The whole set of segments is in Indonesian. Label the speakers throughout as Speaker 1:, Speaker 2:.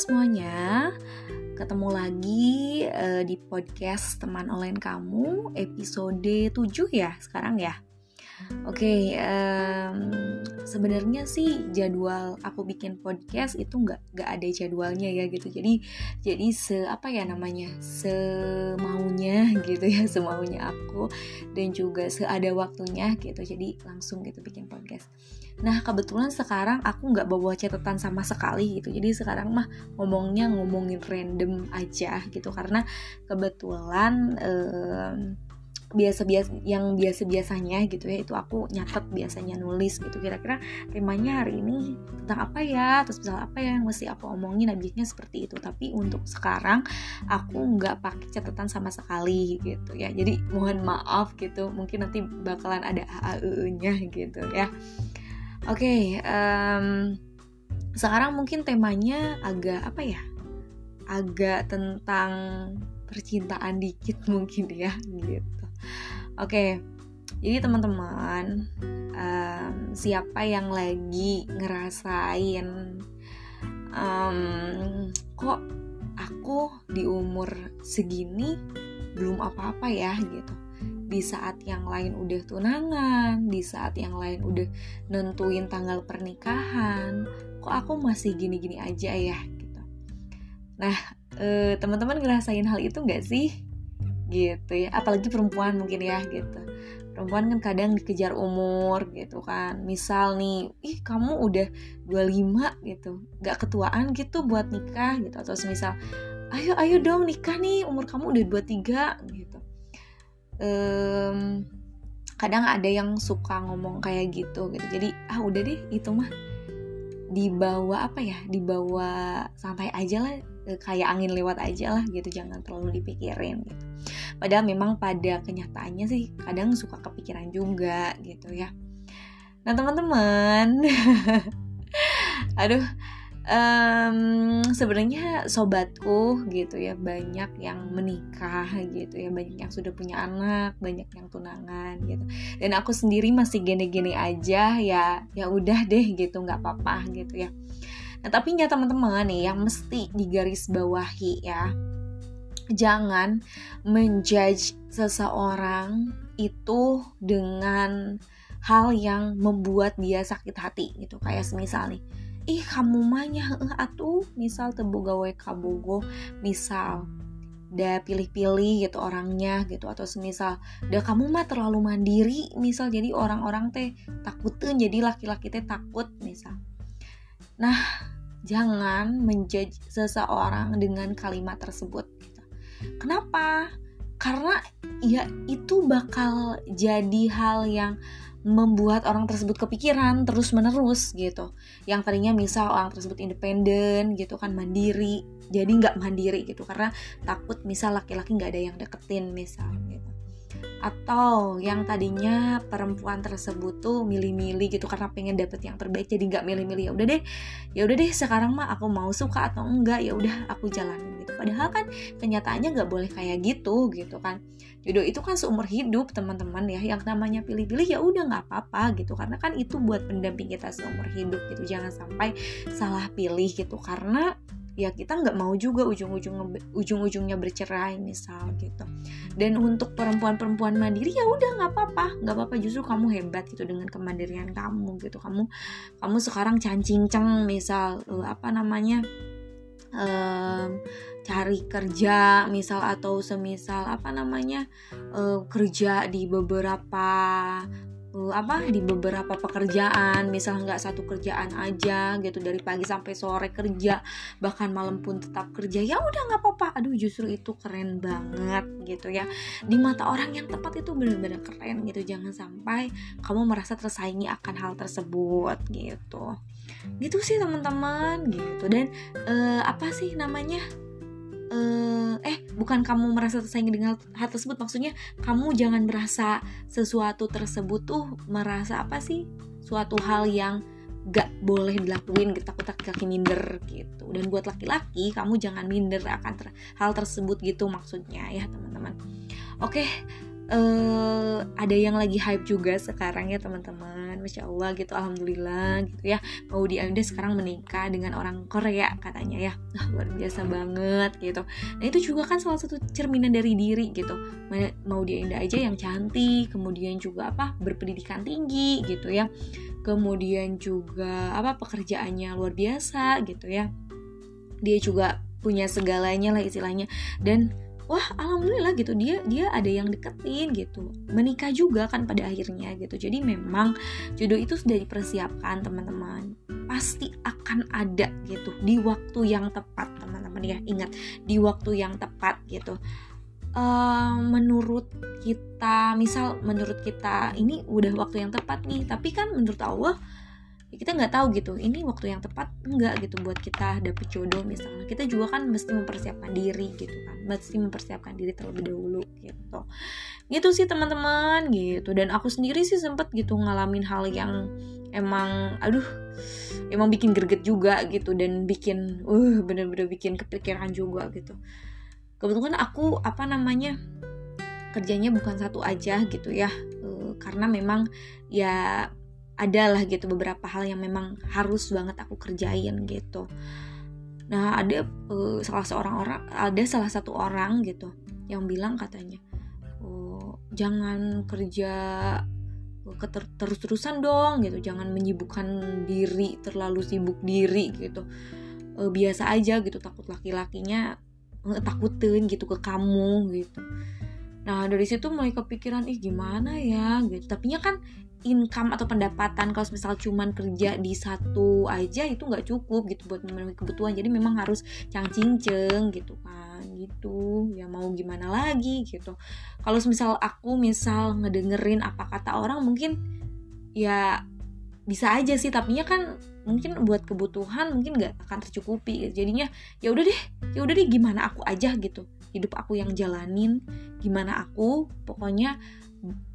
Speaker 1: semuanya, ketemu lagi uh, di podcast teman online kamu episode 7 ya sekarang ya. Oke, okay, um, sebenarnya sih jadwal aku bikin podcast itu nggak nggak ada jadwalnya ya gitu. Jadi jadi se apa ya namanya semaunya gitu ya semaunya aku dan juga seada waktunya gitu. Jadi langsung gitu bikin podcast. Nah kebetulan sekarang aku nggak bawa catatan sama sekali gitu. Jadi sekarang mah ngomongnya ngomongin random aja gitu karena kebetulan. Um, biasa-biasa yang biasa-biasanya gitu ya itu aku nyatet biasanya nulis gitu. Kira-kira temanya hari ini tentang apa ya? Terus misal apa ya yang mesti aku omongin? Habisnya seperti itu. Tapi untuk sekarang aku nggak pakai catatan sama sekali gitu ya. Jadi mohon maaf gitu. Mungkin nanti bakalan ada AAU-nya gitu ya. Oke okay, um, sekarang mungkin temanya agak apa ya? Agak tentang percintaan dikit mungkin ya gitu Oke, jadi teman-teman, um, siapa yang lagi ngerasain um, kok aku di umur segini belum apa-apa ya gitu. Di saat yang lain udah tunangan, di saat yang lain udah nentuin tanggal pernikahan, kok aku masih gini-gini aja ya gitu. Nah, eh, teman-teman ngerasain hal itu nggak sih? Gitu ya. Apalagi perempuan mungkin ya gitu. Perempuan kan kadang dikejar umur gitu kan. Misal nih ih kamu udah 25 gitu. Gak ketuaan gitu buat nikah gitu. Atau misal ayo ayo dong nikah nih umur kamu udah 23 gitu. Um, kadang ada yang suka ngomong kayak gitu gitu. Jadi ah udah deh itu mah dibawa apa ya dibawa santai aja lah kayak angin lewat aja lah gitu jangan terlalu dipikirin gitu. Padahal memang pada kenyataannya sih kadang suka kepikiran juga gitu ya. Nah teman-teman aduh um, sebenarnya sobatku gitu ya banyak yang menikah gitu ya banyak yang sudah punya anak banyak yang tunangan gitu. Dan aku sendiri masih gini-gini aja ya ya udah deh gitu nggak apa-apa gitu ya nah tapi ya teman-teman nih yang mesti digaris bawahi ya. Jangan menjudge seseorang itu dengan hal yang membuat dia sakit hati gitu. Kayak semisal nih ih kamu mahnya eh atuh. Misal gawe kabogo misal udah pilih-pilih gitu orangnya gitu. Atau semisal udah kamu mah terlalu mandiri. Misal jadi orang-orang teh takutin jadi laki-laki teh takut misal nah jangan menjudge seseorang dengan kalimat tersebut. Kenapa? Karena ya itu bakal jadi hal yang membuat orang tersebut kepikiran terus menerus gitu. Yang tadinya misal orang tersebut independen gitu kan mandiri jadi nggak mandiri gitu. Karena takut misal laki-laki nggak ada yang deketin misal atau yang tadinya perempuan tersebut tuh milih-milih gitu karena pengen dapet yang terbaik jadi nggak milih-milih. Ya udah deh ya udah deh sekarang mah aku mau suka atau enggak ya udah aku jalanin gitu. Padahal kan kenyataannya nggak boleh kayak gitu gitu kan. Jodoh itu kan seumur hidup teman-teman ya yang namanya pilih-pilih ya udah nggak apa-apa gitu. Karena kan itu buat pendamping kita seumur hidup gitu jangan sampai salah pilih gitu. Karena ya kita nggak mau juga ujung-ujung ujung-ujungnya bercerai misal gitu. Dan untuk perempuan-perempuan mandiri ya udah nggak apa-apa. Nggak apa-apa justru kamu hebat gitu dengan kemandirian kamu gitu. Kamu kamu sekarang cancinceng misal uh, apa namanya um, cari kerja misal atau semisal apa namanya uh, kerja di beberapa uh, apa di beberapa pekerjaan misal nggak satu kerjaan aja gitu dari pagi sampai sore kerja bahkan malam pun tetap kerja ya udah nggak apa-apa. Aduh justru itu keren banget gitu ya. Di mata orang yang tepat itu benar-benar keren gitu. Jangan sampai kamu merasa tersaingi akan hal tersebut gitu. Gitu sih teman-teman gitu. Dan uh, apa sih namanya uh, eh bukan kamu merasa tersaingi dengan hal tersebut maksudnya kamu jangan merasa sesuatu tersebut tuh merasa apa sih? Suatu hal yang gak boleh dilakuin kita takut laki-laki minder gitu. Dan buat laki-laki kamu jangan minder akan ter hal tersebut gitu maksudnya ya teman-teman. Oke uh, ada yang lagi hype juga sekarang ya teman-teman. Masya Allah gitu. Alhamdulillah gitu ya. Mau Ainda sekarang menikah dengan orang Korea katanya ya. Nah, luar biasa banget gitu. Nah itu juga kan salah satu cerminan dari diri gitu. Mau Ainda aja yang cantik kemudian juga apa berpendidikan tinggi gitu ya. Kemudian juga apa pekerjaannya luar biasa gitu ya. Dia juga punya segalanya lah istilahnya. Dan wah alhamdulillah gitu dia dia ada yang deketin gitu. Menikah juga kan pada akhirnya gitu. Jadi memang jodoh itu sudah dipersiapkan teman-teman. Pasti akan ada gitu di waktu yang tepat teman-teman ya. Ingat di waktu yang tepat gitu. Uh, menurut kita misal menurut kita ini udah waktu yang tepat nih. Tapi kan menurut Allah kita nggak tahu gitu ini waktu yang tepat enggak gitu buat kita dapet jodoh misalnya. Kita juga kan mesti mempersiapkan diri gitu kan mesti mempersiapkan diri terlebih dahulu gitu. Gitu sih teman-teman gitu. Dan aku sendiri sih sempet gitu ngalamin hal yang emang aduh emang bikin greget juga gitu dan bikin uh bener-bener bikin kepikiran juga gitu. Kebetulan aku apa namanya kerjanya bukan satu aja gitu ya uh, karena memang ya ada lah gitu beberapa hal yang memang harus banget aku kerjain gitu. Nah ada uh, salah seorang orang ada salah satu orang gitu yang bilang katanya oh, jangan kerja keter terus-terusan dong gitu. Jangan menyibukkan diri terlalu sibuk diri gitu. Uh, biasa aja gitu. Takut laki-lakinya takutin gitu ke kamu gitu. Nah dari situ mulai kepikiran ih gimana ya? gitu. Tapi kan income atau pendapatan kalau misal cuman kerja di satu aja itu nggak cukup gitu buat memenuhi kebutuhan. Jadi memang harus cang-cinceng gitu kan gitu. Ya mau gimana lagi gitu. Kalau misal aku misal ngedengerin apa kata orang mungkin ya bisa aja sih tapi kan mungkin buat kebutuhan mungkin nggak akan tercukupi gitu. jadinya ya udah deh ya udah deh gimana aku aja gitu. Hidup aku yang jalanin gimana aku pokoknya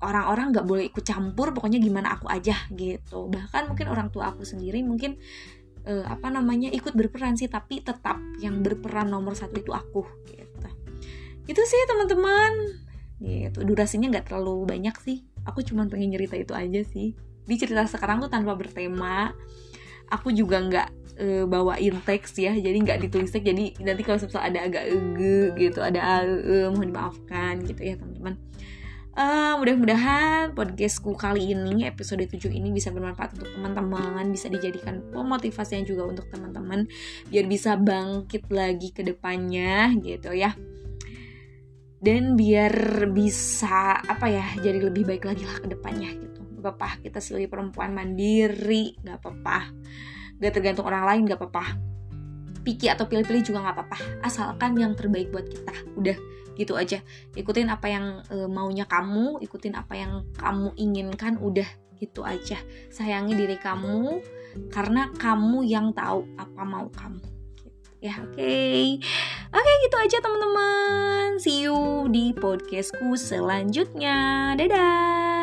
Speaker 1: orang-orang nggak boleh ikut campur pokoknya gimana aku aja gitu. Bahkan mungkin orang tua aku sendiri mungkin uh, apa namanya ikut berperan sih tapi tetap yang berperan nomor satu itu aku gitu. Itu sih teman-teman. Gitu. Durasinya nggak terlalu banyak sih. Aku cuma pengen cerita itu aja sih. Di cerita sekarang tuh tanpa bertema aku juga nggak uh, bawain teks ya jadi nggak ditulis teks. Jadi nanti kalau misal ada agak ege gitu ada uh, mohon dimaafkan gitu ya teman-teman Uh, mudah-mudahan podcastku kali ini episode 7 ini bisa bermanfaat untuk teman-teman bisa dijadikan pemotivasinya juga untuk teman-teman biar bisa bangkit lagi ke depannya gitu ya. Dan biar bisa apa ya jadi lebih baik lagi lah ke depannya gitu. Gak apa-apa kita sebagai perempuan mandiri gak apa-apa. Gak tergantung orang lain gak apa-apa pikir atau pilih-pilih juga gak apa-apa. Asalkan yang terbaik buat kita. Udah gitu aja. Ikutin apa yang e, maunya kamu ikutin apa yang kamu inginkan udah gitu aja. Sayangi diri kamu karena kamu yang tahu apa mau kamu. Ya oke. Okay. oke okay, gitu aja teman-teman. See you di podcastku selanjutnya. Dadah